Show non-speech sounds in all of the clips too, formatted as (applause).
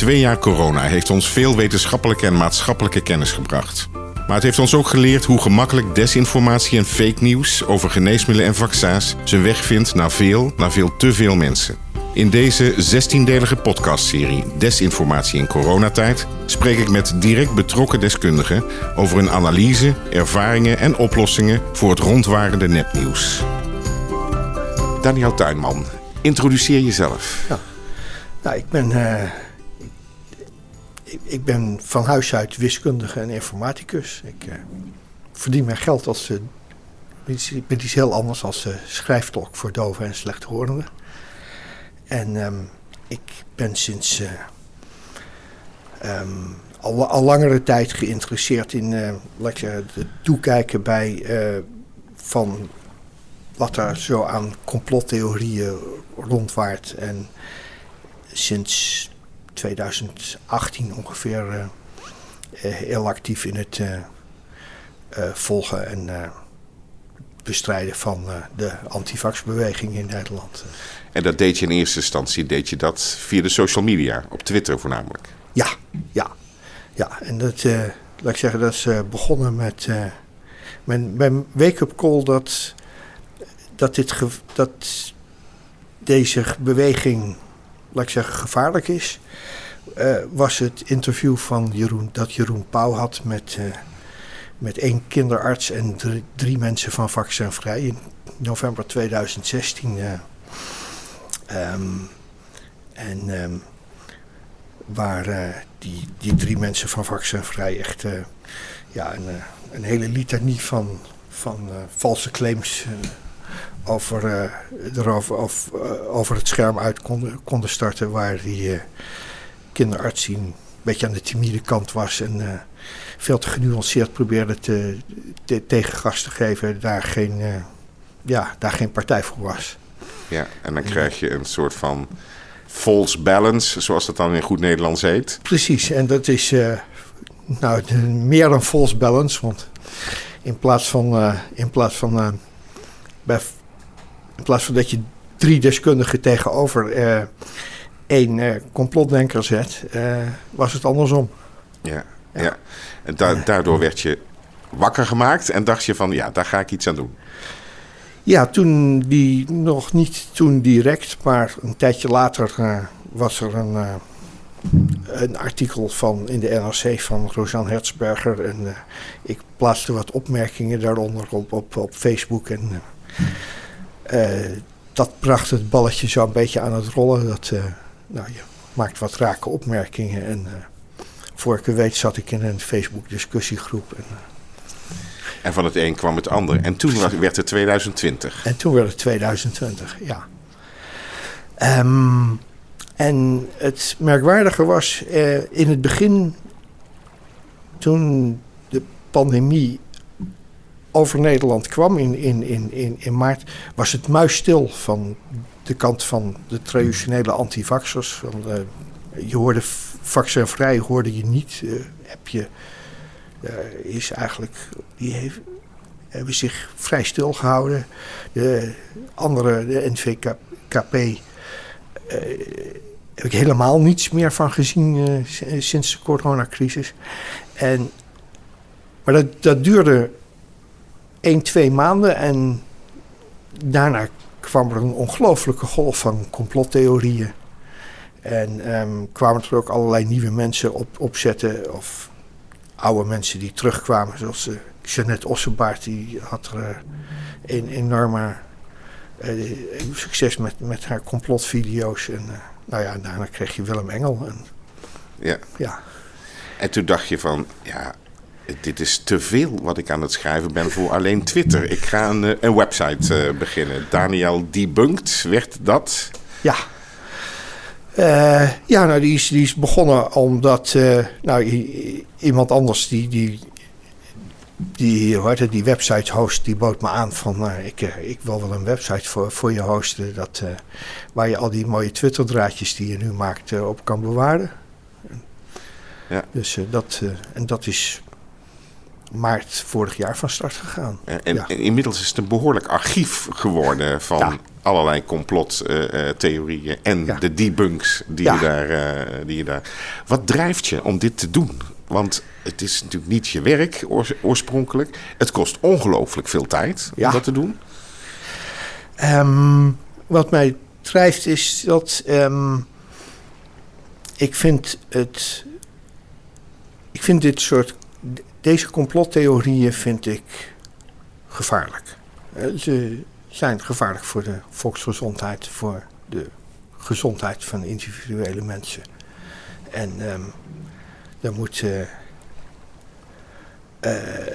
Twee jaar corona heeft ons veel wetenschappelijke en maatschappelijke kennis gebracht. Maar het heeft ons ook geleerd hoe gemakkelijk desinformatie en fake nieuws over geneesmiddelen en vaccins zijn weg vindt naar veel, naar veel te veel mensen. In deze 16-delige podcastserie Desinformatie in coronatijd spreek ik met direct betrokken deskundigen over hun analyse, ervaringen en oplossingen voor het rondwarende nepnieuws. Daniel Tuinman, introduceer jezelf. Ja. Nou, ik ben, uh, ik, ben van huis uit wiskundige en informaticus. Ik uh, verdien mijn geld als. Uh, met iets heel anders als schrijftolk voor doven en slechthorenden. En um, ik ben sinds um, al, al, langere tijd geïnteresseerd in laat het toekijken bij van wat er zo aan complottheorieën rondwaart. En sinds 2018 ongeveer uh, heel actief in het uh, uh, volgen en bestrijden van de antivaxbeweging in Nederland. En dat deed je in eerste instantie, deed je dat via de social media, op Twitter voornamelijk? Ja, ja. Ja, en dat, laat ik zeggen, dat is begonnen met mijn, mijn wake-up call dat, dat, dit dat deze beweging laat ik zeggen, gevaarlijk is, uh, was het interview van Jeroen, dat Jeroen Pauw had met, uh, met één kinderarts en drie, mensen van Vaccinvrij in november 2016. Uh, um, en um, waar die, die drie mensen van Vaccinvrij echt ja, een, een hele litanie van, van valse claims over, uh, erover, of, uh, over het scherm uit konden, konden starten. Waar die uh, kinderarts een beetje aan de timide kant was. En veel te genuanceerd probeerde te, te, tegengas te geven. Daar geen, ja, daar geen partij voor was. Ja, en dan krijg je een soort van false balance, zoals dat dan in goed Nederlands heet. Precies, en dat is nou, meer dan false balance. Want in plaats van, in plaats van bij in plaats van dat je drie deskundigen tegenover uh, één uh, complotdenker zet, uh, was het andersom. Ja, ja. ja. en da daardoor werd je wakker gemaakt en dacht je van ja, daar ga ik iets aan doen. Ja, toen die nog niet toen direct, maar een tijdje later was er een, een artikel van in de NRC van Rosanne Hertzberger. En ik plaatste wat opmerkingen daaronder op, op, op Facebook. En uh, dat bracht het balletje zo een beetje aan het rollen. Dat, uh, nou, je maakt wat rake opmerkingen. En voor ik het weet zat ik in een Facebook discussiegroep. En, en van het een kwam het ander. En toen werd het 2020. En toen werd het 2020, ja. Um, en het merkwaardige was, in het begin, toen de pandemie over Nederland kwam in, in, in, in, in maart, was het muisstil van de kant van de traditionele antivaxers. Uh, je hoorde vaccinvrij, hoorde je niet. Uh, heb je, uh, is eigenlijk, die hebben zich vrij stil gehouden. De andere, de NVKP, heb ik helemaal niets meer van gezien sinds de coronacrisis. En, maar dat, dat duurde 1, 2 maanden en daarna kwam er een ongelooflijke golf van complottheorieën. En um, kwamen er ook allerlei nieuwe mensen op, opzetten. Of oude mensen die terugkwamen. Zoals uh, Jeannette Ossenbaard. Die had er uh, een enorme uh, succes met, met haar complotvideo's. En nou ja, daarna kreeg je Willem Engel. En, ja. ja. En toen dacht je van, ja, dit is te veel wat ik aan het schrijven ben voor alleen Twitter. Ik ga een, eh, een website uh, beginnen. Daniel Debunked, werd dat? Ja. Uh, ja, nou, die is, die is begonnen omdat uh, nou, iemand anders die, die, die, hoe het, die website host, die bood me aan van uh, ik, ik wil wel een website voor, voor je hosten. Dat, waar je al die mooie Twitter draadjes die je nu maakt op kan bewaren. Ja. Dus dat, en dat is maart vorig jaar van start gegaan. En, en inmiddels is het een behoorlijk archief geworden van allerlei complottheorieën en Ja. de debunks die, je daar, eh, die je daar. Wat drijft je om dit te doen? Want het is natuurlijk niet je werk oors- oorspronkelijk. Het kost ongelooflijk veel tijd om dat te doen. Ehm, wat mij drijft is dat ehm, ik vind het. Ik vind dit soort. Deze complottheorieën vind ik gevaarlijk. Eh, Ze zijn gevaarlijk voor de volksgezondheid, voor de gezondheid van individuele mensen. En ehm daar moet. eh, eh,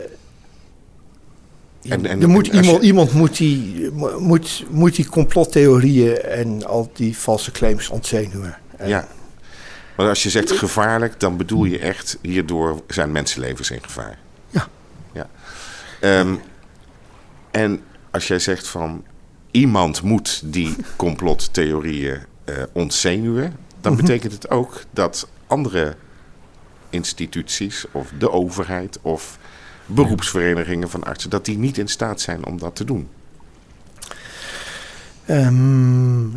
En- en- er moet en iemand, je- iemand moet, die, mo- moet, moet die complottheorieën en al die valse claims ontzenuwen. En- Ja. Maar als je zegt gevaarlijk, dan bedoel je echt hierdoor zijn mensenlevens in gevaar. Ja. ja. Ehm, en als jij zegt van iemand moet die (laughs) complottheorieën eh ontzenuwen, dan Mhm. betekent het ook dat andere instituties of de overheid of beroepsverenigingen van artsen, dat die niet in staat zijn om dat te doen. Ehm,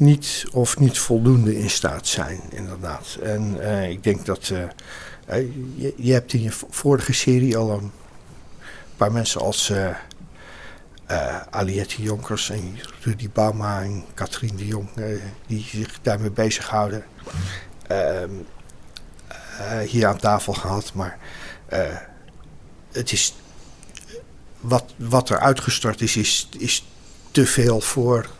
niet of niet voldoende in staat zijn, inderdaad. En eh, ik denk dat. eh, je, je hebt in je vorige serie al een paar mensen als. eh, Aliette Jonkers en Rudy Bauma en Katrien de Jong, die zich daarmee bezighouden, ehm, eh, hier aan tafel gehad. Maar het is. Wat, wat er uitgestort is, is, is te veel voor,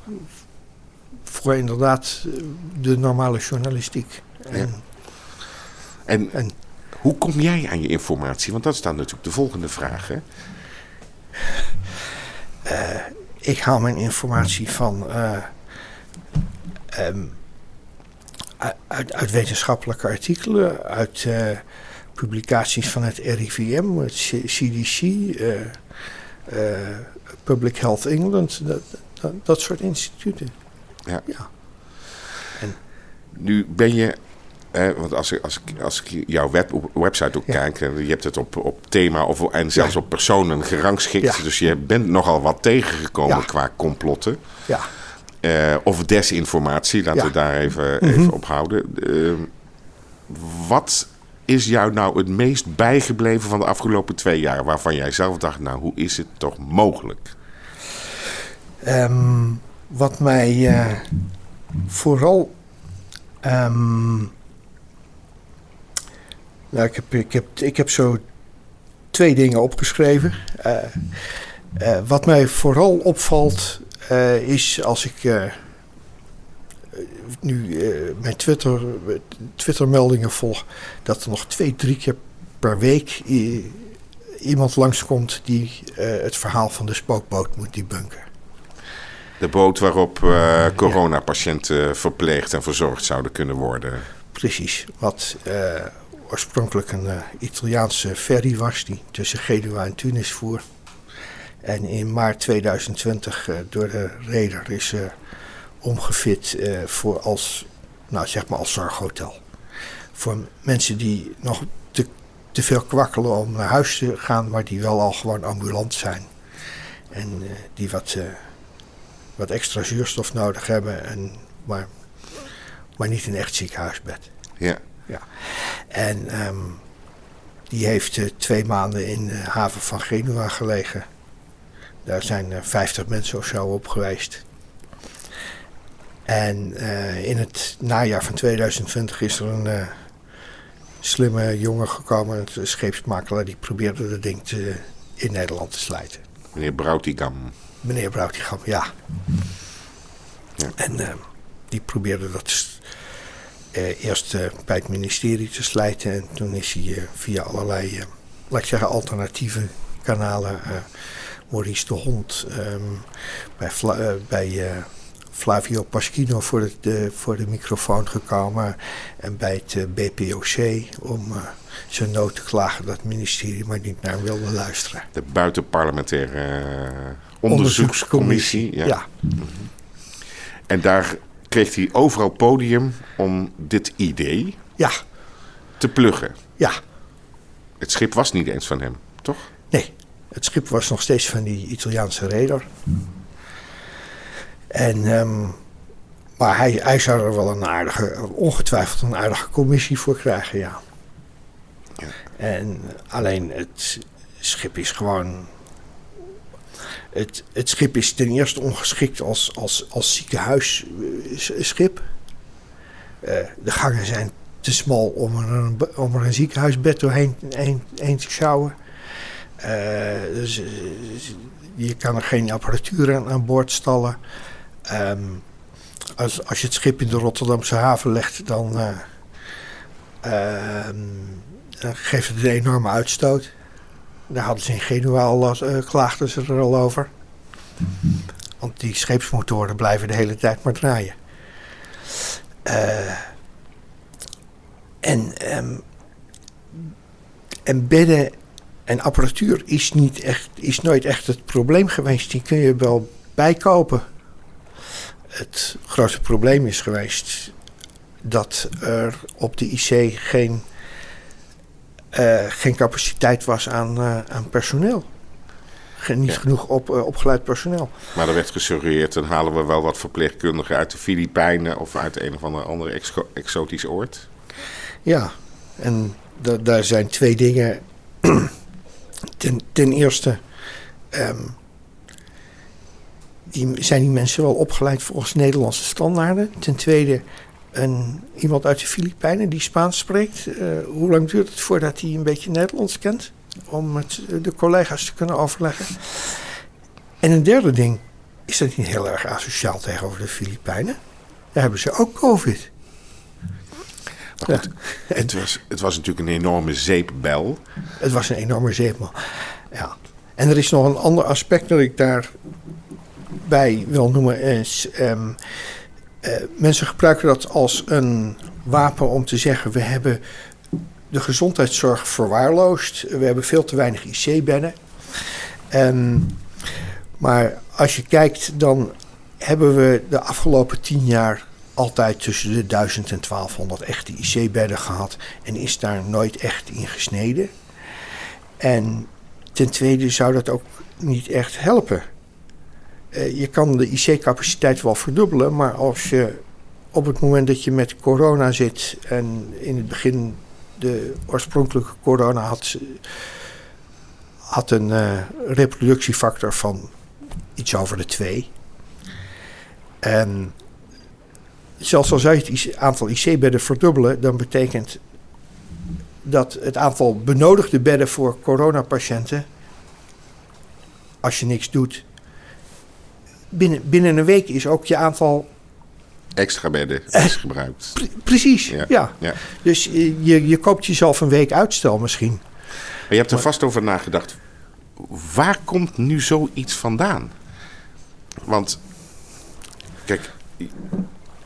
voor inderdaad eh, de normale journalistiek. En, En en hoe kom jij aan je informatie? Want dat is dan natuurlijk de volgende vraag. Hè? ik haal mijn informatie van eh, ehm, uit- wetenschappelijke artikelen, uit eh, publicaties van het RIVM, het CDC, eh, eh, Public Health England, dat, dat, dat soort instituten. Ja. Ja. Nu ben je, eh, want als ik, als, ik, als ik jouw web, website ook Ja. kijk, je hebt het op, op thema of, en zelfs Ja. op personen gerangschikt. Ja. Dus je bent nogal wat tegengekomen Ja. qua complotten. Ja. Eh, of desinformatie, laten Ja. we daar even, Mhm. even op houden. Eh, wat is jou nou het meest bijgebleven van de afgelopen twee jaar? Waarvan jij zelf dacht, nou, hoe is het toch mogelijk? Ehm, wat mij eh, vooral. ehm, nou, ik, heb, ik, heb, ik heb zo twee dingen opgeschreven. Eh, eh, wat mij vooral opvalt is als ik nu mijn Twitter, Twitter-meldingen volg, dat er nog twee, drie keer per week iemand langskomt die het verhaal van de spookboot moet debunken. De boot waarop eh, coronapatiënten verpleegd en verzorgd zouden kunnen worden. Precies, wat eh, oorspronkelijk een eh, Italiaanse ferry was die tussen Genua en Tunis voer. En in maart 2020 eh, door de reder is omgefit voor als, nou zeg maar als zorghotel. Voor mensen die nog te, te veel kwakkelen om naar huis te gaan, maar die wel al gewoon ambulant zijn. En die wat, wat extra zuurstof nodig hebben, en, maar, maar niet een echt ziekenhuisbed. Ja. En ehm, die heeft eh, twee maanden in de haven van Genua gelegen. Daar zijn eh, 50 mensen of zo op geweest. En eh, in het najaar van 2020 is er een slimme jongen gekomen, een scheepsmakelaar, die probeerde dat ding te, in Nederland te slijten. Meneer Broutigam. Meneer Broutigam, ja. Ja. En eh, die probeerde dat eh, eerst eh, bij het ministerie te slijten. En toen is hij via allerlei, laat ik zeggen, alternatieve kanalen. Maurice de Hond, ehm, bij, Fla- bij Flavio Paschino voor, het, eh, voor de microfoon gekomen. En bij het BPOC om zijn nood te klagen dat het ministerie maar niet naar hem wilde luisteren. De buitenparlementaire onderzoekscommissie. Ja. ja. En daar kreeg hij overal podium om dit idee Ja, te pluggen. ja, Het schip was niet eens van hem, toch? nee. Het schip was nog steeds van die Italiaanse reder. En, ehm, maar hij, hij zou er wel een aardige, ongetwijfeld een aardige commissie voor krijgen, ja. Ja. En alleen het schip is gewoon. Het, het schip is ten eerste ongeschikt als, als, als ziekenhuisschip. Eh, de gangen zijn te smal om er een, om een ziekenhuisbed doorheen heen, heen te sjouwen. Eh, dus, eh, je kan er geen apparatuur aan, boord stallen. Ehm, als, als je het schip in de Rotterdamse haven legt, dan, eh, dan geeft het een enorme uitstoot. Daar hadden ze in Genua al eh, klaagden ze er al over. Want die scheepsmotoren blijven de hele tijd maar draaien. Eh, en, ehm, en bedden en apparatuur is, niet echt, is nooit echt het probleem geweest. Die kun je wel bijkopen. Het grootste probleem is geweest dat er op de IC geen, geen capaciteit was aan, eh, aan personeel. Geen, niet Ja. genoeg op, eh, opgeleid personeel. Maar er werd gesuggereerd, dan halen we wel wat verpleegkundigen uit de Filipijnen of uit een of andere andere exo- exotisch oord. Ja, en da- daar zijn twee dingen. (clears throat) ten, ten eerste, ehm, die, zijn die mensen wel opgeleid volgens Nederlandse standaarden. Ten tweede, een, iemand uit de Filipijnen die Spaans spreekt. eh, hoe lang duurt het voordat hij een beetje Nederlands kent? Om met eh, de collega's te kunnen overleggen. En een derde ding, is dat niet heel erg asociaal tegenover de Filipijnen? Daar hebben ze ook COVID. Het, was, het was natuurlijk een enorme zeepbel. Het was een enorme zeepman. Ja. En er is nog een ander aspect dat ik daarbij wil noemen. Is, ehm, eh, mensen gebruiken dat als een wapen om te zeggen: we hebben de gezondheidszorg verwaarloosd. We hebben veel te weinig IC-bedden. Maar als je kijkt, dan hebben we de afgelopen tien jaar altijd tussen de 1000 en 1200 echte IC-bedden gehad. En is daar nooit echt in gesneden. En ten tweede zou dat ook niet echt helpen. Eh, je kan de IC-capaciteit wel verdubbelen, maar als je op het moment dat je met corona zit en in het begin de oorspronkelijke corona had, had een eh, reproductiefactor van iets over de 2. En zelfs al zou je het aantal IC-bedden verdubbelen, dan betekent dat het aantal benodigde bedden voor coronapatiënten, als je niks doet, binnen, binnen een week is ook je aantal Extra bedden is gebruikt. pre- precies. Ja. Ja. Ja. Dus eh, je, je koopt jezelf een week uitstel misschien. Maar je hebt er vast over nagedacht. Waar komt nu zoiets vandaan? Want, kijk,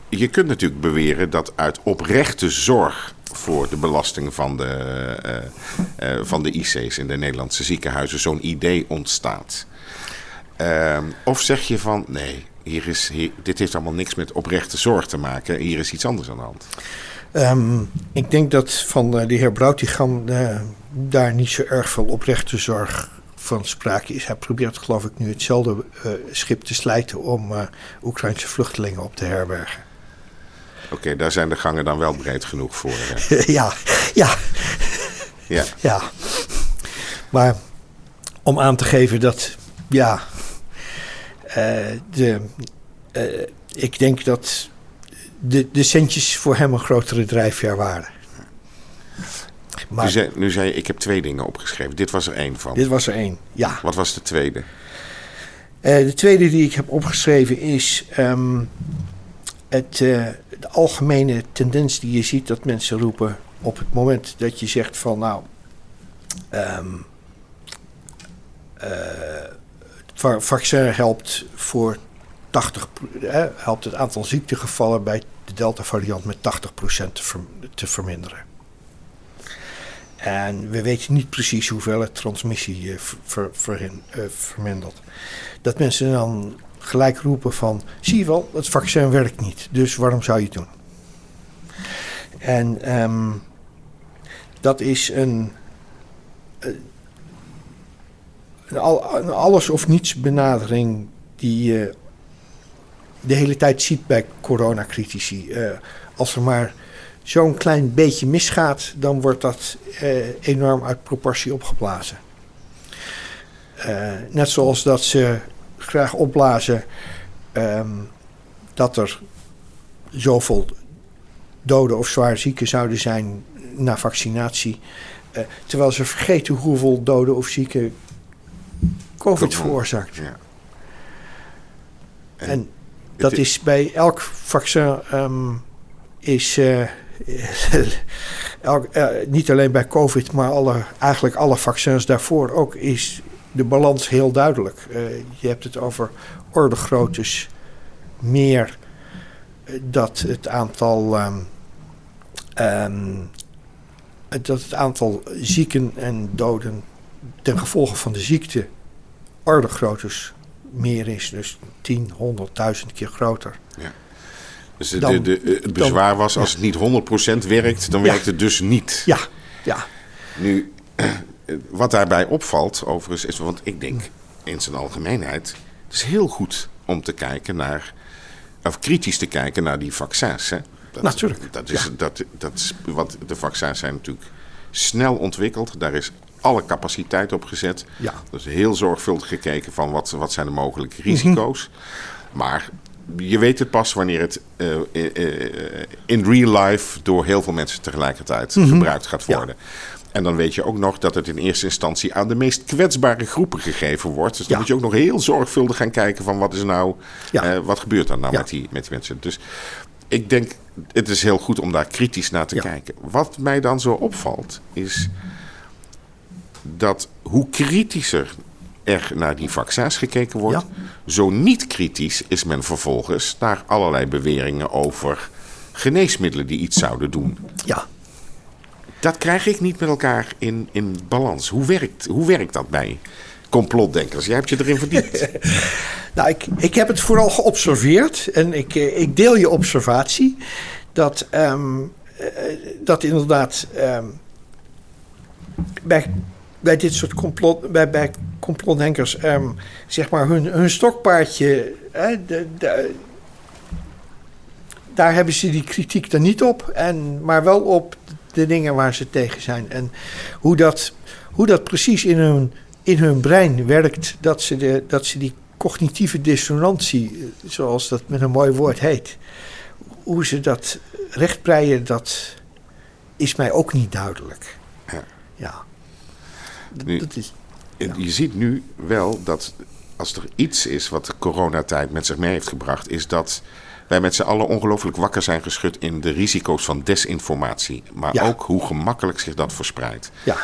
je kunt natuurlijk beweren dat uit oprechte zorg voor de belasting van de, eh, eh, van de IC's in de Nederlandse ziekenhuizen zo'n idee ontstaat. Ehm, of zeg je van nee, hier is, hier, dit heeft allemaal niks met oprechte zorg te maken, hier is iets anders aan de hand. Ehm, ik denk dat van eh, de heer Broutigam eh, daar niet zo erg veel oprechte zorg van sprake is. Hij probeert geloof ik nu hetzelfde eh, schip te slijten om eh Oekraïnse vluchtelingen op te herbergen. Oké, daar zijn de gangen dan wel breed genoeg voor. (laughs) ja, ja, Ja. ja. Maar om aan te geven dat, ja, de, eh, ik denk dat de, de centjes voor hem een grotere drijfveer waren. Nu, Maar zei, nu zei je, ik heb twee dingen opgeschreven. Dit was er één van. dit was er één, ja. Wat was de tweede? Eh, de tweede die ik heb opgeschreven is ehm, het, eh, de algemene tendens die je ziet dat mensen roepen op het moment dat je zegt van nou, ehm, eh, vaccin helpt voor 80, pro- eh, helpt het aantal ziektegevallen bij de Delta variant met 80% te, verm- te verminderen. En we weten niet precies hoeveel het transmissie eh, vermindert. Dat mensen dan gelijk roepen van... zie je wel, het vaccin werkt niet, dus waarom zou je het doen? En ehm, dat is een, eh, een, al- alles of niets benadering... die je de hele tijd ziet bij coronacritici. Uh, als er maar zo'n klein beetje misgaat, dan wordt dat uh, enorm uit proportie opgeblazen. Uh, net zoals dat ze graag opblazen um, dat er zoveel doden of zwaar zieken zouden zijn na vaccinatie. Terwijl ze vergeten hoeveel doden of zieken COVID veroorzaakt. Ja. En, en dat is bij elk vaccin um, is. Uh, (laughs) elk, uh, niet alleen bij COVID, maar alle, eigenlijk alle vaccins daarvoor ook, is de balans heel duidelijk. je hebt het over ordegroottes meer dat het aantal. Um, um, dat het aantal zieken en doden ten gevolge van de ziekte orde groottes meer is. Dus 10, 100.000 keer groter. Ja. Dus de, de, het bezwaar was, als het niet 100% werkt, dan werkt het dus niet. Ja, ja. Nu, (clears throat) wat daarbij opvalt, overigens, is, want ik denk in zijn algemeenheid, het is heel goed om te kijken naar, of kritisch te kijken naar die vaccins. Hè? Dat, Natuurlijk. Dat is, dat, dat is, wat de vaccins zijn natuurlijk snel ontwikkeld. Daar is alle capaciteit op gezet. Ja. Dus heel zorgvuldig gekeken van wat, wat zijn de mogelijke risico's. Mhm. Maar je weet het pas wanneer het uh, in real life door heel veel mensen tegelijkertijd mhm. gebruikt gaat worden. En dan weet je ook nog dat het in eerste instantie aan de meest kwetsbare groepen gegeven wordt. Dus dan moet je ook nog heel zorgvuldig gaan kijken van wat is nou, ja. wat gebeurt er nou met, die, met die mensen. Dus ik denk, het is heel goed om daar kritisch naar te kijken. Wat mij dan zo opvalt, is dat hoe kritischer er naar die vaccins gekeken wordt, zo niet kritisch is men vervolgens naar allerlei beweringen over geneesmiddelen die iets zouden doen. Ja. Dat krijg ik niet met elkaar in, in balans. Hoe werkt, hoe werkt dat bij complotdenkers? Jij hebt je erin verdiept. (laughs) nou, ik, ik heb het vooral geobserveerd en ik, eh, ik deel je observatie dat, um, dat inderdaad um, bij bij dit soort complot, bij, bij complotdenkers, um, zeg maar, hun, hun stokpaardje. Hè, de, de, daar hebben ze die kritiek er niet op, en, maar wel op de dingen waar ze tegen zijn. En hoe dat, hoe dat precies in hun, in hun brein werkt, dat ze, de, dat ze die cognitieve dissonantie, zoals dat met een mooi woord heet, hoe ze dat rechtbreien, dat is mij ook niet duidelijk. Ja. Ja. Nu, Je ziet nu wel dat als er iets is wat de coronatijd met zich mee heeft gebracht, is dat wij met z'n allen ongelooflijk wakker zijn geschud in de risico's van desinformatie. Maar ook hoe gemakkelijk zich dat verspreidt. Ja.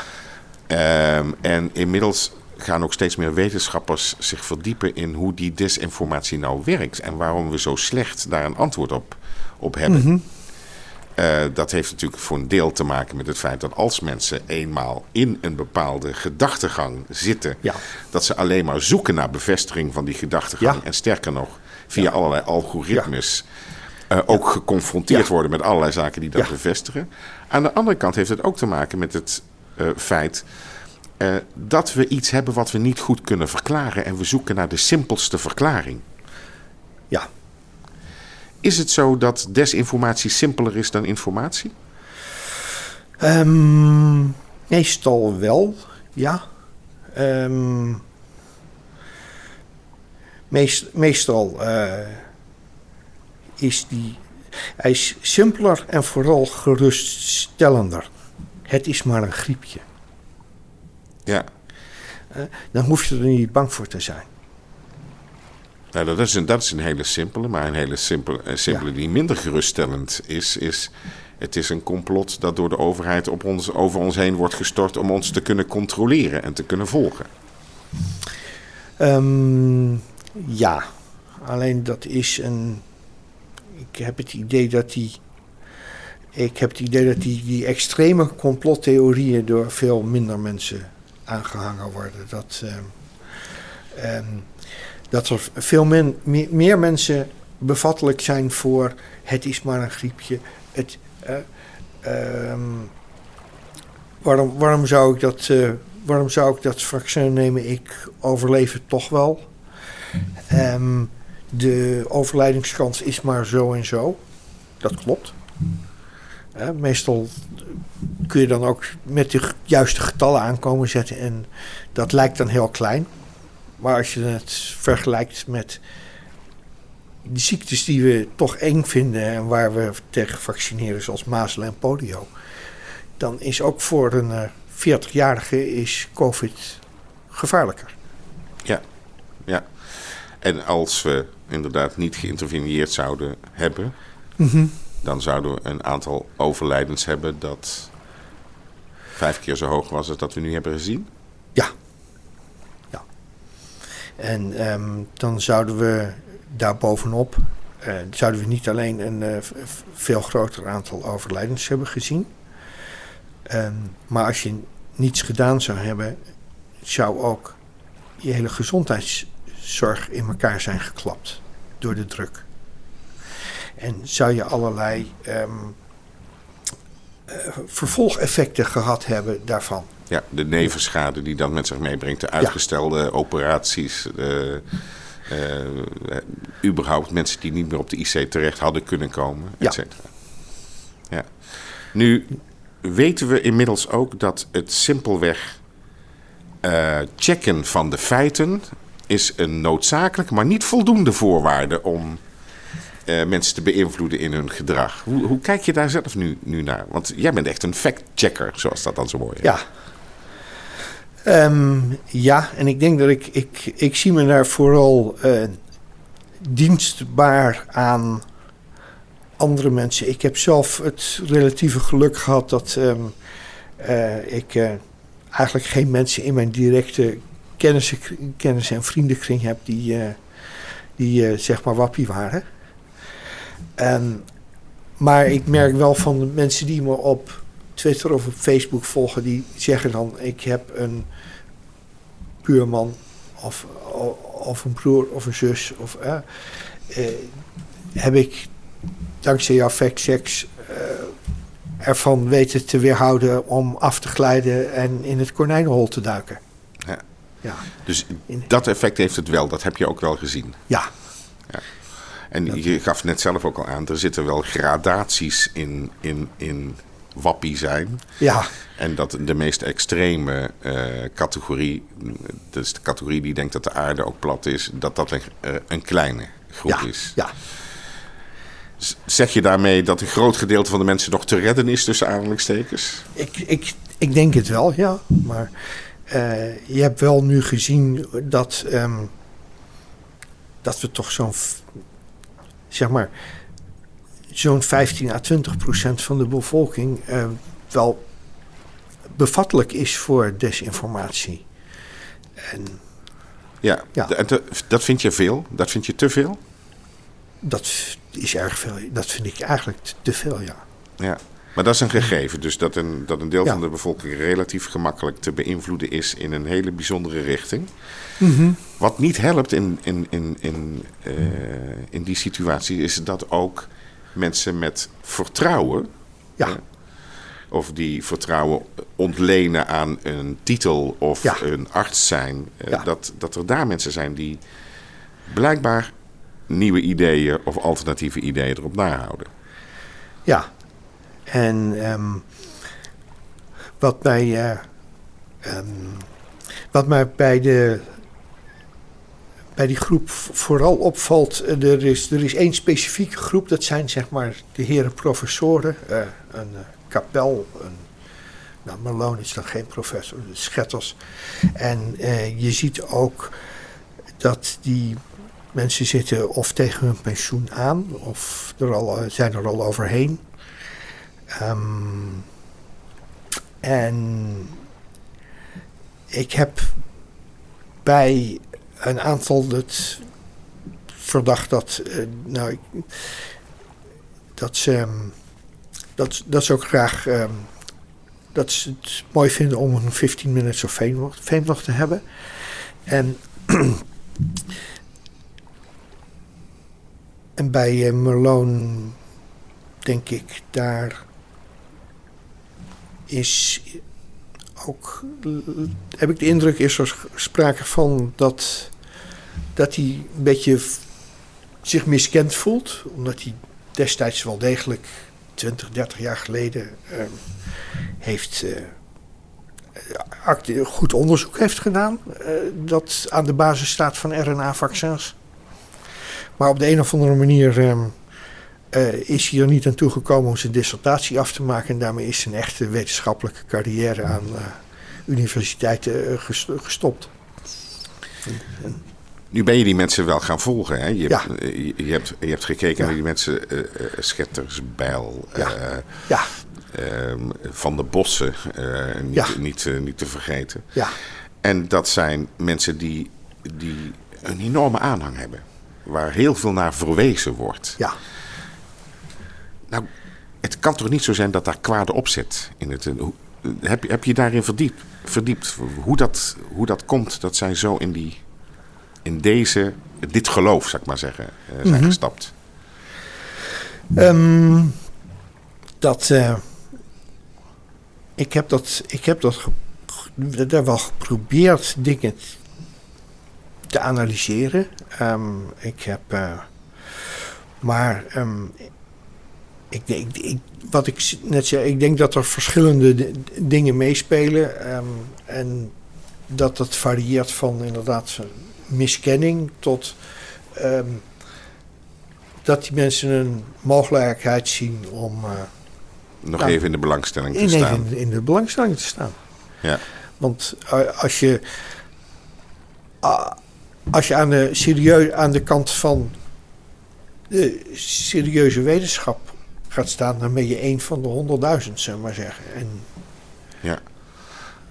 Um, en inmiddels gaan ook steeds meer wetenschappers zich verdiepen in hoe die desinformatie nou werkt. En waarom we zo slecht daar een antwoord op, op hebben. Mm uh, dat heeft natuurlijk voor een deel te maken met het feit dat als mensen eenmaal in een bepaalde gedachtegang zitten, ja. dat ze alleen maar zoeken naar bevestiging van die gedachtegang. Ja. En sterker nog, via allerlei algoritmes uh, ook geconfronteerd worden met allerlei zaken die dat bevestigen. Aan de andere kant heeft het ook te maken met het uh, feit dat we iets hebben wat we niet goed kunnen verklaren en we zoeken naar de simpelste verklaring. Is het zo dat desinformatie simpeler is dan informatie? Um, meestal wel, ja. Um, meest, meestal uh, is die. Hij is simpeler en vooral geruststellender. Het is maar een griepje. Ja. Uh, dan hoef je er niet bang voor te zijn. Nou, dat is, een, dat is een hele simpele, maar een hele simpele, een simpele die minder geruststellend is, is... Het is een complot dat door de overheid op ons, over ons heen wordt gestort om ons te kunnen controleren en te kunnen volgen. Um, ja, alleen dat is een. Ik heb het idee dat die. Ik heb het idee dat die, die extreme complottheorieën door veel minder mensen aangehangen worden. Dat. Um, dat er veel men, meer, mensen bevattelijk zijn voor het is maar een griepje. Het, uh, waarom, waarom, zou ik dat, uh, waarom zou ik dat vaccin nemen? Ik overleef het toch wel. Um, de overlijdingskans is maar zo en zo. Dat klopt. Hè, meestal kun je dan ook met de juiste getallen aankomen zetten en dat lijkt dan heel klein. Maar als je het vergelijkt met die ziektes die we toch eng vinden en waar we tegen vaccineren, zoals mazelen en polio, dan is ook voor een 40-jarige is COVID gevaarlijker. Ja, ja. En als we inderdaad niet geïnterveneerd zouden hebben, dan zouden we een aantal overlijdens hebben dat vijf keer zo hoog was als dat we nu hebben gezien. Ja. ja. En ehm, dan zouden we daarbovenop, uh, zouden we niet alleen een uh, veel groter aantal overlijdens hebben gezien. Um, maar als je niets gedaan zou hebben, zou ook je hele gezondheidszorg in elkaar zijn geklapt door de druk. En zou je allerlei uh, vervolgeffecten gehad hebben daarvan. Ja, de nevenschade die dat met zich meebrengt, de uitgestelde ja. operaties, de, uh, überhaupt mensen die niet meer op de IC terecht hadden kunnen komen, et cetera. Ja. ja. Nu weten we inmiddels ook dat het simpelweg uh, checken van de feiten is een noodzakelijk, maar niet voldoende voorwaarde om uh, mensen te beïnvloeden in hun gedrag. Hoe, hoe kijk je daar zelf nu, nu naar? Want jij bent echt een fact-checker, zoals dat dan zo mooi is. Ja. Um, ja, en ik denk dat ik, ik, ik zie me daar vooral uh, dienstbaar aan andere mensen. Ik heb zelf het relatieve geluk gehad dat um, uh, ik eigenlijk geen mensen in mijn directe kennis, en vriendenkring heb die, die zeg maar wappie waren. En, maar ik merk wel van de mensen die me op Twitter of op Facebook volgen, die zeggen dan: Ik heb een buurman of, of een broer of een zus. Of, heb ik dankzij jouw factchecks uh, ervan weten te weerhouden om af te glijden en in het konijnenhol te duiken. Ja. ja. Dus dat effect heeft het wel, dat heb je ook wel gezien. Ja. En je gaf net zelf ook al aan, er zitten wel gradaties in, in, in wappie zijn. Ja. En dat de meest extreme uh, categorie, dus de categorie die denkt dat de aarde ook plat is, dat dat een, uh, een kleine groep ja. is. Ja. Zeg je daarmee dat een groot gedeelte van de mensen nog te redden is tussen aanhalingstekens? Ik, ik, ik denk het wel, ja. Maar uh, je hebt wel nu gezien dat, um, dat we toch zo'n, zeg maar, zo'n 15 à 20 procent van de bevolking uh, wel bevattelijk is voor desinformatie. En, ja, ja. dat vind je veel? Dat vind je te veel? Dat is erg veel. Dat vind ik eigenlijk te veel, ja. Ja, maar dat is een gegeven. Dus dat een, dat een deel ja. van de bevolking relatief gemakkelijk te beïnvloeden is in een hele bijzondere richting. Mm -hmm. Wat niet helpt in, in, in, in, uh, in die situatie is dat ook mensen met vertrouwen. Ja. Uh, of die vertrouwen ontlenen aan een titel of ja. een arts zijn. Uh, ja. dat, dat er daar mensen zijn die blijkbaar nieuwe ideeën of alternatieve ideeën erop nahouden. Ja, en um, wat mij, uh, um, wat mij bij, de, bij die groep vooral opvalt, er is, er is één specifieke groep, dat zijn zeg maar de heren professoren, uh, een uh, kapel, een nou, Malone is dan geen professor, Schetters. En je ziet ook dat die Mensen zitten of tegen hun pensioen aan, of er al, zijn er al overheen. Um, en ik heb bij een aantal het verdacht dat, uh, nou, dat, ze, dat, dat ze ook graag um, dat ze het mooi vinden om een 15 minutes of fame, fame nog te hebben. En (clears throat) En bij uh, Merlone denk ik, daar is ook, heb ik de indruk, is er sprake van dat, dat hij een beetje zich miskend voelt, omdat hij destijds wel degelijk 20, 30 jaar geleden ehm, heeft uh, goed onderzoek heeft gedaan uh, dat aan de basis staat van RNA-vaccins. Maar op de een of andere manier um, uh, is hij er niet aan toegekomen om zijn dissertatie af te maken. En daarmee is zijn echte wetenschappelijke carrière aan universiteiten gestopt. Nu ben je die mensen wel gaan volgen. Hè? Je, ja. hebt, je, hebt, je hebt gekeken ja. naar die mensen, uh, uh, Schetters, Bijl, ja. Uh, Van de Bossen, niet, ja. niet, niet te vergeten. Ja. En dat zijn mensen die, die een enorme aanhang hebben. Waar heel veel naar verwezen wordt. Ja. Nou, het kan toch niet zo zijn dat daar kwade opzet in het... Heb, heb je daarin verdiept, verdiept hoe, dat, hoe dat komt dat zij zo in die in deze, dit geloof, zou ik maar zeggen, uh, zijn Mhm. gestapt? Um, dat. Uh, ik heb dat. Ik heb dat. Daar wel geprobeerd dingen te analyseren. Um, ik heb. Uh, maar. Um, ik, ik, ik, wat ik net zei, ik denk dat er verschillende dingen meespelen. en dat dat varieert van inderdaad miskenning tot um, dat die mensen een mogelijkheid zien om. Uh, Nog nou, even in de belangstelling te in, staan. Even in de belangstelling te staan. Ja. Want uh, als je. Als je aan de, serieus, aan de kant van de serieuze wetenschap gaat staan, dan ben je een van de honderdduizend, zullen we maar zeggen. En, ja.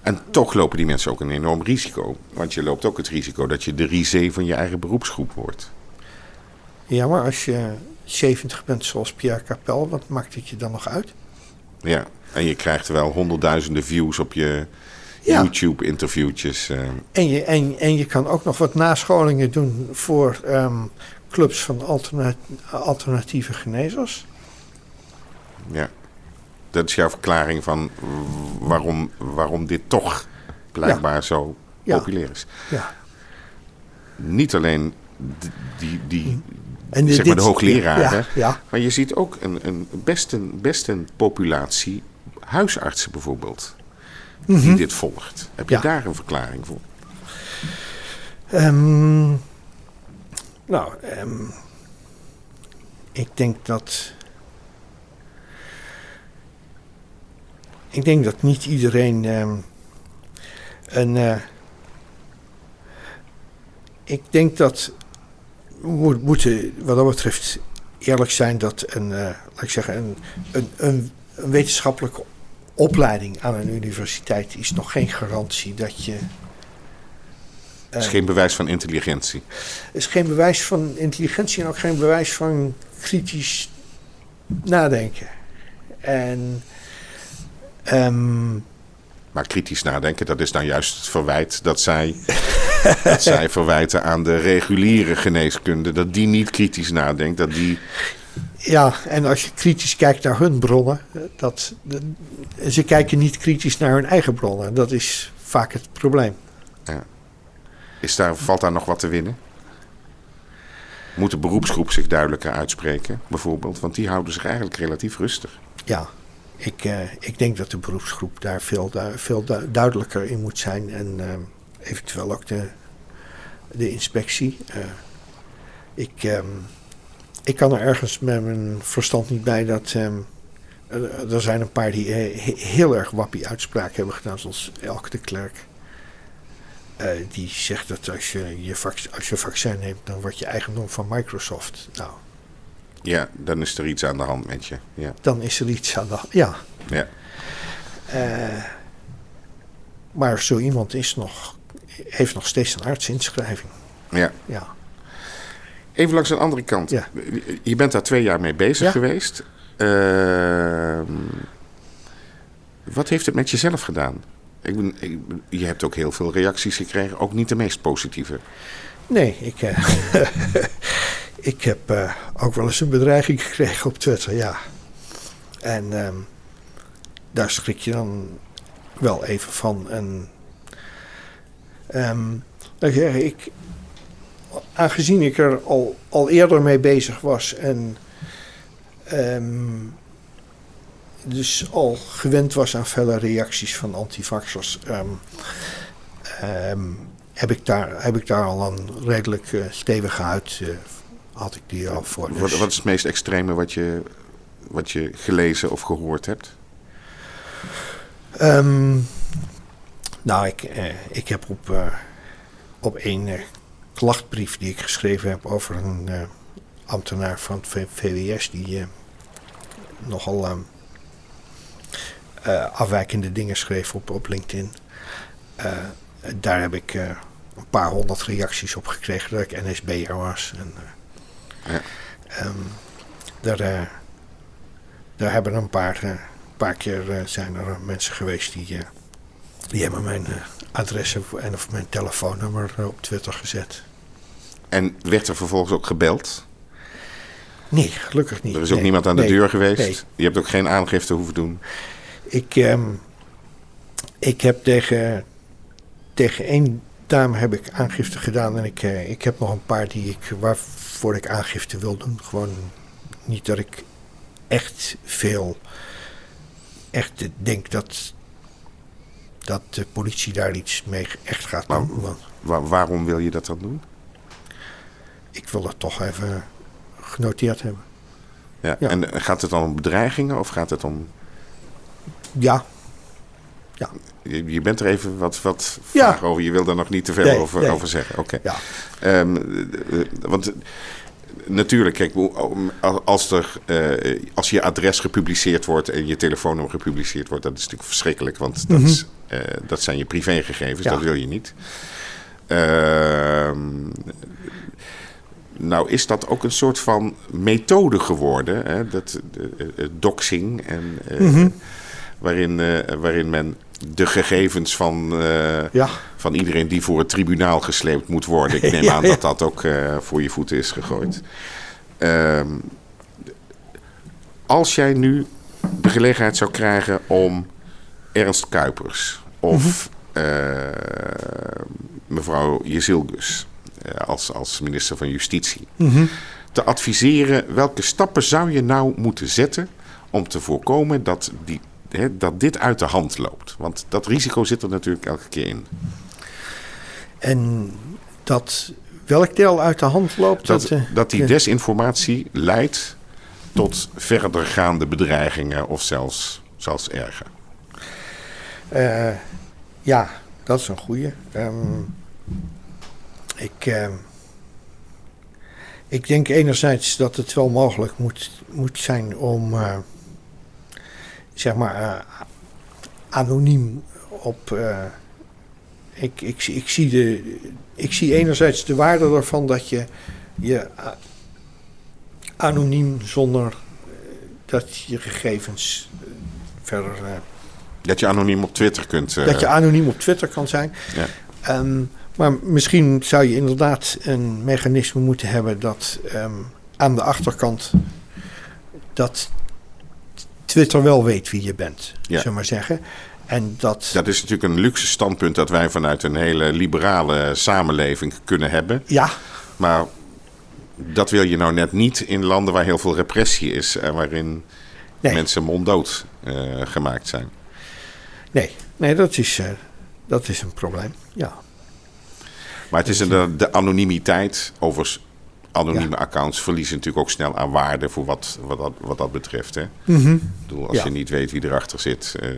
En toch lopen die mensen ook een enorm risico. Want je loopt ook het risico dat je de risé van je eigen beroepsgroep wordt. Ja, maar als je 70 bent zoals Pierre Capel, wat maakt het je dan nog uit? Ja, en je krijgt wel honderdduizenden views op je ja. YouTube-interviewtjes. Uh. En, je, en, en je kan ook nog wat nascholingen doen voor um, clubs van alternat alternatieve genezers. Ja dat is jouw verklaring van waarom, waarom dit toch blijkbaar ja. zo populair is. Ja. Niet alleen die, die, en zeg maar de hoogleraren, ja, maar je ziet ook een, een, best, een, best een populatie huisartsen bijvoorbeeld, mm -hmm. die dit volgt. Heb je daar een verklaring voor? Um, nou, um, ik denk dat ik denk dat niet iedereen um, een. Uh, ik denk dat we moeten, wat dat betreft, eerlijk zijn dat een, uh, laat ik zeggen, een, een, een, een, wetenschappelijke opleiding aan een universiteit is nog geen garantie dat je. Het uh, is geen bewijs van intelligentie. Het is geen bewijs van intelligentie en ook geen bewijs van kritisch nadenken. En Um, maar kritisch nadenken, dat is dan juist het verwijt dat zij, (laughs) dat zij verwijten aan de reguliere geneeskunde. Dat die niet kritisch nadenkt, dat die... Ja, en als je kritisch kijkt naar hun bronnen, dat, dat, ze kijken niet kritisch naar hun eigen bronnen. Dat is vaak het probleem. Ja. Is daar, valt daar nog wat te winnen? Moet de beroepsgroep zich duidelijker uitspreken, bijvoorbeeld? Want die houden zich eigenlijk relatief rustig. Ja, ik, uh, ik denk dat de beroepsgroep daar veel, veel du duidelijker in moet zijn. En uh, eventueel ook de, de inspectie. Uh, ik, um, ik kan er ergens met mijn verstand niet bij dat. Um, er zijn een paar die he heel erg wappie uitspraken hebben gedaan, zoals Elke de Klerk. die zegt dat als je, je als je vaccin neemt, dan word je eigendom van Microsoft. Nou, ja, dan is er iets aan de hand met je. Ja. Dan is er iets aan de hand, ja. ja. Uh, maar zo iemand is nog, heeft nog steeds een artsinschrijving. Ja. ja. Even langs een andere kant. Ja. Je bent daar twee jaar mee bezig ja. geweest. Uh, wat heeft het met jezelf gedaan? Ik ben, ik, je hebt ook heel veel reacties gekregen, ook niet de meest positieve. Nee, ik, uh, (laughs) ik heb uh, ook wel eens een bedreiging (laughs) gekregen op Twitter, ja. En um, daar schrik je dan wel even van. En um, ik, aangezien ik er al, al eerder mee bezig was en ehm, dus al gewend was aan felle reacties van antivaxers, ehm, ehm, heb, ik daar, heb ik daar al een redelijk uh, stevige huid, uh, had ik die al voor. Dus. Wat, wat, is het meest extreme wat je, wat je gelezen of gehoord hebt? Um, nou, ik, uh, ik heb op, uh, op één uh, klachtbrief die ik geschreven heb over een ambtenaar van het VWS die nogal afwijkende dingen schreef op, op LinkedIn. daar heb ik een paar honderd reacties op gekregen dat ik NSB'er was. En. Um, daar, daar hebben een paar paar keer uh, zijn er mensen geweest die, die hebben mijn adres en of mijn telefoonnummer op Twitter gezet. En werd er vervolgens ook gebeld? Nee, gelukkig niet. Er is ook nee, niemand aan de nee, deur geweest? Nee. Je hebt ook geen aangifte hoeven doen? Ik, um, ik heb tegen, tegen één dame heb ik aangifte gedaan. En ik, ik heb nog een paar die ik, waarvoor ik aangifte wil doen. Gewoon niet dat ik echt veel echt denk dat, dat de politie daar iets mee echt gaat maar, doen. Want waar, waarom wil je dat dan doen? Ik wil dat toch even genoteerd hebben. Ja, ja. En gaat het dan om bedreigingen of gaat het om... Ja. Ja. Je, je bent er even wat, wat ja. vaag over. Je wil daar nog niet te veel nee, over, nee. over zeggen. Oké. Ja. Um, want natuurlijk, kijk, als, er, uh, als je adres gepubliceerd wordt en je telefoonnummer gepubliceerd wordt, dat is natuurlijk verschrikkelijk, want dat, Mhm. is, uh, dat zijn je privégegevens, Ja. dat wil je niet. Ehm, nou is dat ook een soort van methode geworden, hè? Dat, doxing, en, eh, Mhm. waarin, eh, waarin men de gegevens van, eh, Ja. van iedereen die voor het tribunaal gesleept moet worden. Ik (laughs) neem Ja, aan ja. dat dat ook eh, voor je voeten is gegooid. Ehm, als jij nu de gelegenheid zou krijgen om Ernst Kuipers of eh, mevrouw Jezilgus als, als minister van Justitie Mhm. te adviseren welke stappen zou je nou moeten zetten om te voorkomen dat, die, hè, dat dit uit de hand loopt? Want dat risico zit er natuurlijk elke keer in. En dat welk deel uit de hand loopt, Dat, dat, eh, dat die desinformatie leidt tot verdergaande bedreigingen of zelfs, zelfs erger. eh, ja, dat is een goeie. Ehm, ik, ehm, ik denk enerzijds dat het wel mogelijk moet, moet zijn om, eh, zeg maar, eh, anoniem op. eh, ik, ik, zie- ik, zie de, ik zie enerzijds de waarde ervan dat je je a- anoniem zonder eh, dat je gegevens eh, verder. eh, Dat je anoniem op Twitter kunt. eh, dat je anoniem op Twitter kan zijn. Ja. Ehm, maar misschien zou je inderdaad een mechanisme moeten hebben dat ehm, aan de achterkant dat Twitter wel weet wie je bent, Ja. zullen we maar zeggen. En dat, Dat is natuurlijk een luxe standpunt dat wij vanuit een hele liberale samenleving kunnen hebben. ja, Maar dat wil je nou net niet in landen waar heel veel repressie is en waarin nee, mensen monddood eh, gemaakt zijn. nee, nee dat, is, eh, dat is een probleem. Ja, Maar het is een, de anonimiteit. Overigens, anonieme accounts verliezen natuurlijk ook snel aan waarde voor wat, wat, dat, wat dat betreft. Hè? Mhm. Ik bedoel, als Ja. je niet weet wie erachter zit. eh,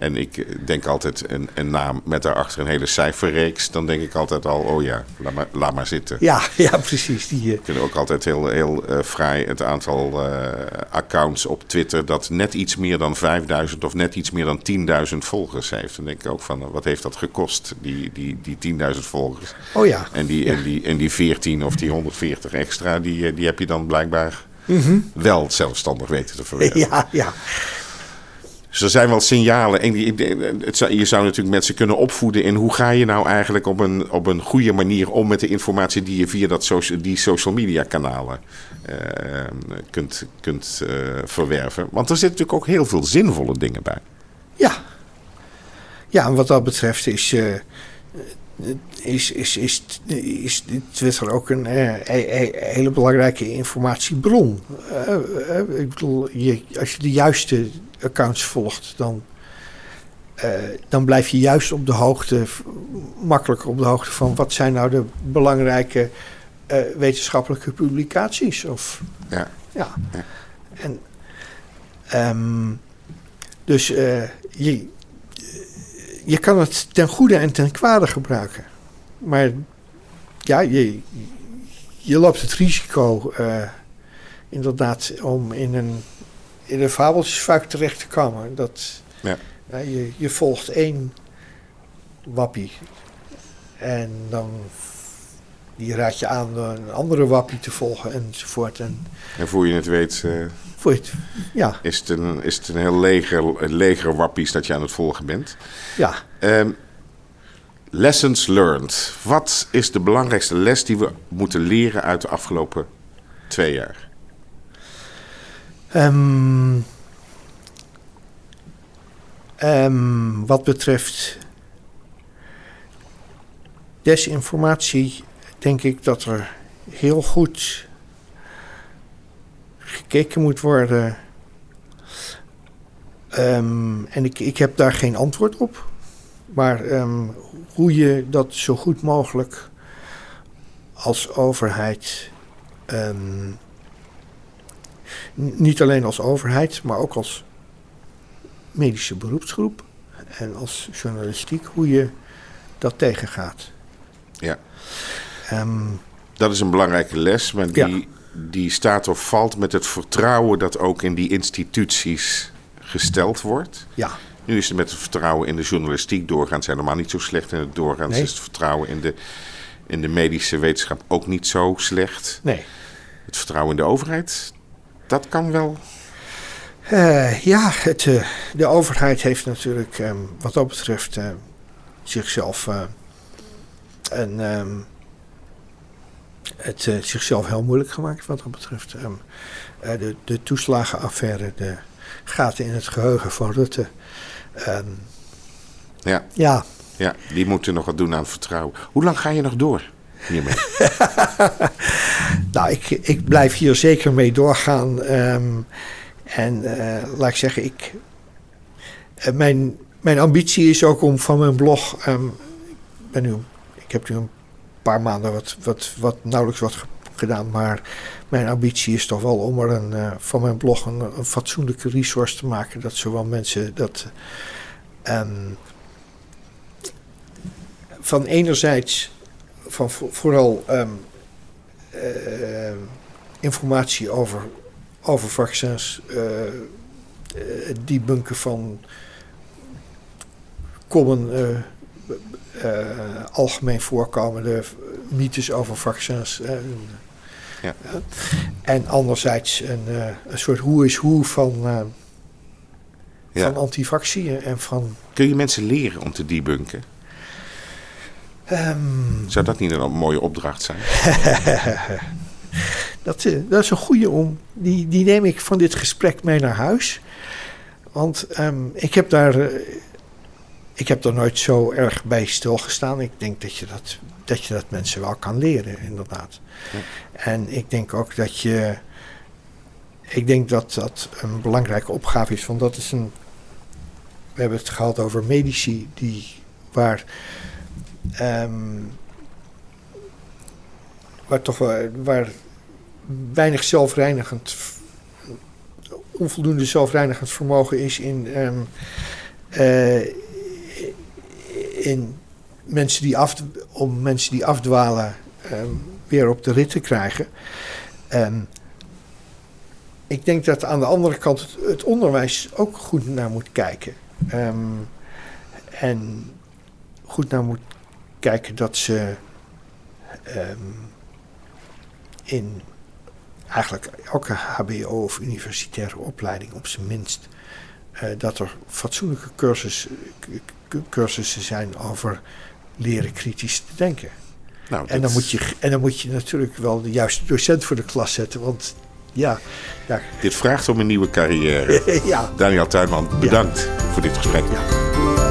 en ik denk altijd een, een naam met daarachter een hele cijferreeks. Dan denk ik altijd al, oh ja, laat maar, laat maar zitten. ja, (laughs) ja, precies. Die, eh, Ik vind ook altijd heel, heel eh, fraai het aantal eh, accounts op Twitter dat net iets meer dan 5000 of net iets meer dan 10.000 volgers heeft. Dan denk ik ook van, eh, wat heeft dat gekost, die, die, die 10.000 volgers? oh ja. En die, Ja. en, die, en die 14 of die 140 extra, die, eh, die heb je dan blijkbaar Mhm. wel zelfstandig weten te verwerken. (laughs) Ja, ja. Dus er zijn wel signalen. En je zou natuurlijk mensen kunnen opvoeden in hoe ga je nou eigenlijk op een, op een goede manier om met de informatie die je via dat die social media kanalen eh, kunt, kunt eh, verwerven. Want er zitten natuurlijk ook heel veel zinvolle dingen bij. Ja. Ja, en wat dat betreft is. eh, is, is, is, is Twitter ook een eh, hele belangrijke informatiebron. Ik bedoel, je, als je de juiste accounts volgt, dan, eh, dan blijf je juist op de hoogte, makkelijker op de hoogte van wat zijn nou de belangrijke eh, wetenschappelijke publicaties. Of, Ja. ja. Ja. En, ehm, dus eh, je, je kan het ten goede en ten kwade gebruiken. Maar ja, je, je loopt het risico inderdaad om in een, in een fabeltjesfuik terecht te komen. Dat, Ja. je, je volgt één wappie en dan die raad je aan een andere wappie te volgen enzovoort. En En voor je het weet, voor je het, ja, is, het een, is het een heel leger, een leger wappies dat je aan het volgen bent. ja. Ehm, lessons learned. Wat is de belangrijkste les die we moeten leren uit de afgelopen twee jaar? Ehm, wat betreft desinformatie, denk ik dat er heel goed gekeken moet worden. Ehm, en ik, ik heb daar geen antwoord op. Maar hoe je dat zo goed mogelijk als overheid. Niet alleen als overheid, maar ook als medische beroepsgroep en als journalistiek, hoe je dat tegengaat. Ja. Ehm, Dat is een belangrijke les, maar die, Ja. die staat of valt met het vertrouwen dat ook in die instituties gesteld wordt. ja, Nu is het met het vertrouwen in de journalistiek doorgaans helemaal niet zo slecht. En het doorgaans Nee. is het vertrouwen in de, in de medische wetenschap ook niet zo slecht. nee. Het vertrouwen in de overheid, dat kan wel. Eh, ja, het, eh, de overheid heeft natuurlijk ehm, wat dat betreft eh, zichzelf een, ehm, het, zichzelf heel moeilijk gemaakt wat dat betreft. Ehm, eh, de, de toeslagenaffaire, de gaten in het geheugen van Rutte. Ja, ja, ja, die moeten nog wat doen aan vertrouwen. Hoe lang ga je nog door hiermee? (laughs) Nou, ik, ik blijf hier zeker mee doorgaan. ehm, en eh, laat ik zeggen, ik, eh, mijn, mijn ambitie is ook om van mijn blog. ehm, ik, ben nu, ik heb nu een paar maanden wat, wat, wat nauwelijks wat ge- gedaan. Maar mijn ambitie is toch wel om er een, eh, van mijn blog een, een fatsoenlijke resource te maken. Dat zowel mensen dat. ehm, van enerzijds, van vo- vooral ehm, eh, informatie over, over vaccins, eh eh, debunken van common, algemeen voorkomende mythes over vaccins. Ja. en anderzijds een, een soort hoe is hoe van, Ja. van antivaccie en van... Kun je mensen leren om te debunken? Ehm, Zou dat niet een mooie opdracht zijn? (laughs) Dat, eh, dat is een goede om. Die, die neem ik van dit gesprek mee naar huis. Want ehm, ik, heb daar, eh, ik heb daar nooit zo erg bij stilgestaan. Ik denk dat je dat, dat, je dat mensen wel kan leren, inderdaad. Ja. En ik denk ook dat je. Ik denk dat dat een belangrijke opgave is. Want dat is een. We hebben het gehad over medici die. waar. Ehm, waar toch waar weinig zelfreinigend, onvoldoende zelfreinigend vermogen is in, ehm, eh, in mensen die af, om mensen die afdwalen ehm, weer op de rit te krijgen. Ehm, ik denk dat aan de andere kant het, het onderwijs ook goed naar moet kijken. En goed naar moet kijken dat ze ehm, in eigenlijk elke HBO of universitaire opleiding op zijn minst eh, dat er fatsoenlijke cursus, cursussen zijn over leren kritisch te denken. Nou, En dan, moet je, en dan moet je natuurlijk wel de juiste docent voor de klas zetten, want ja, ja, Dit vraagt om een nieuwe carrière. (laughs) ja. Daniel Tuinman, bedankt voor dit gesprek. Ja.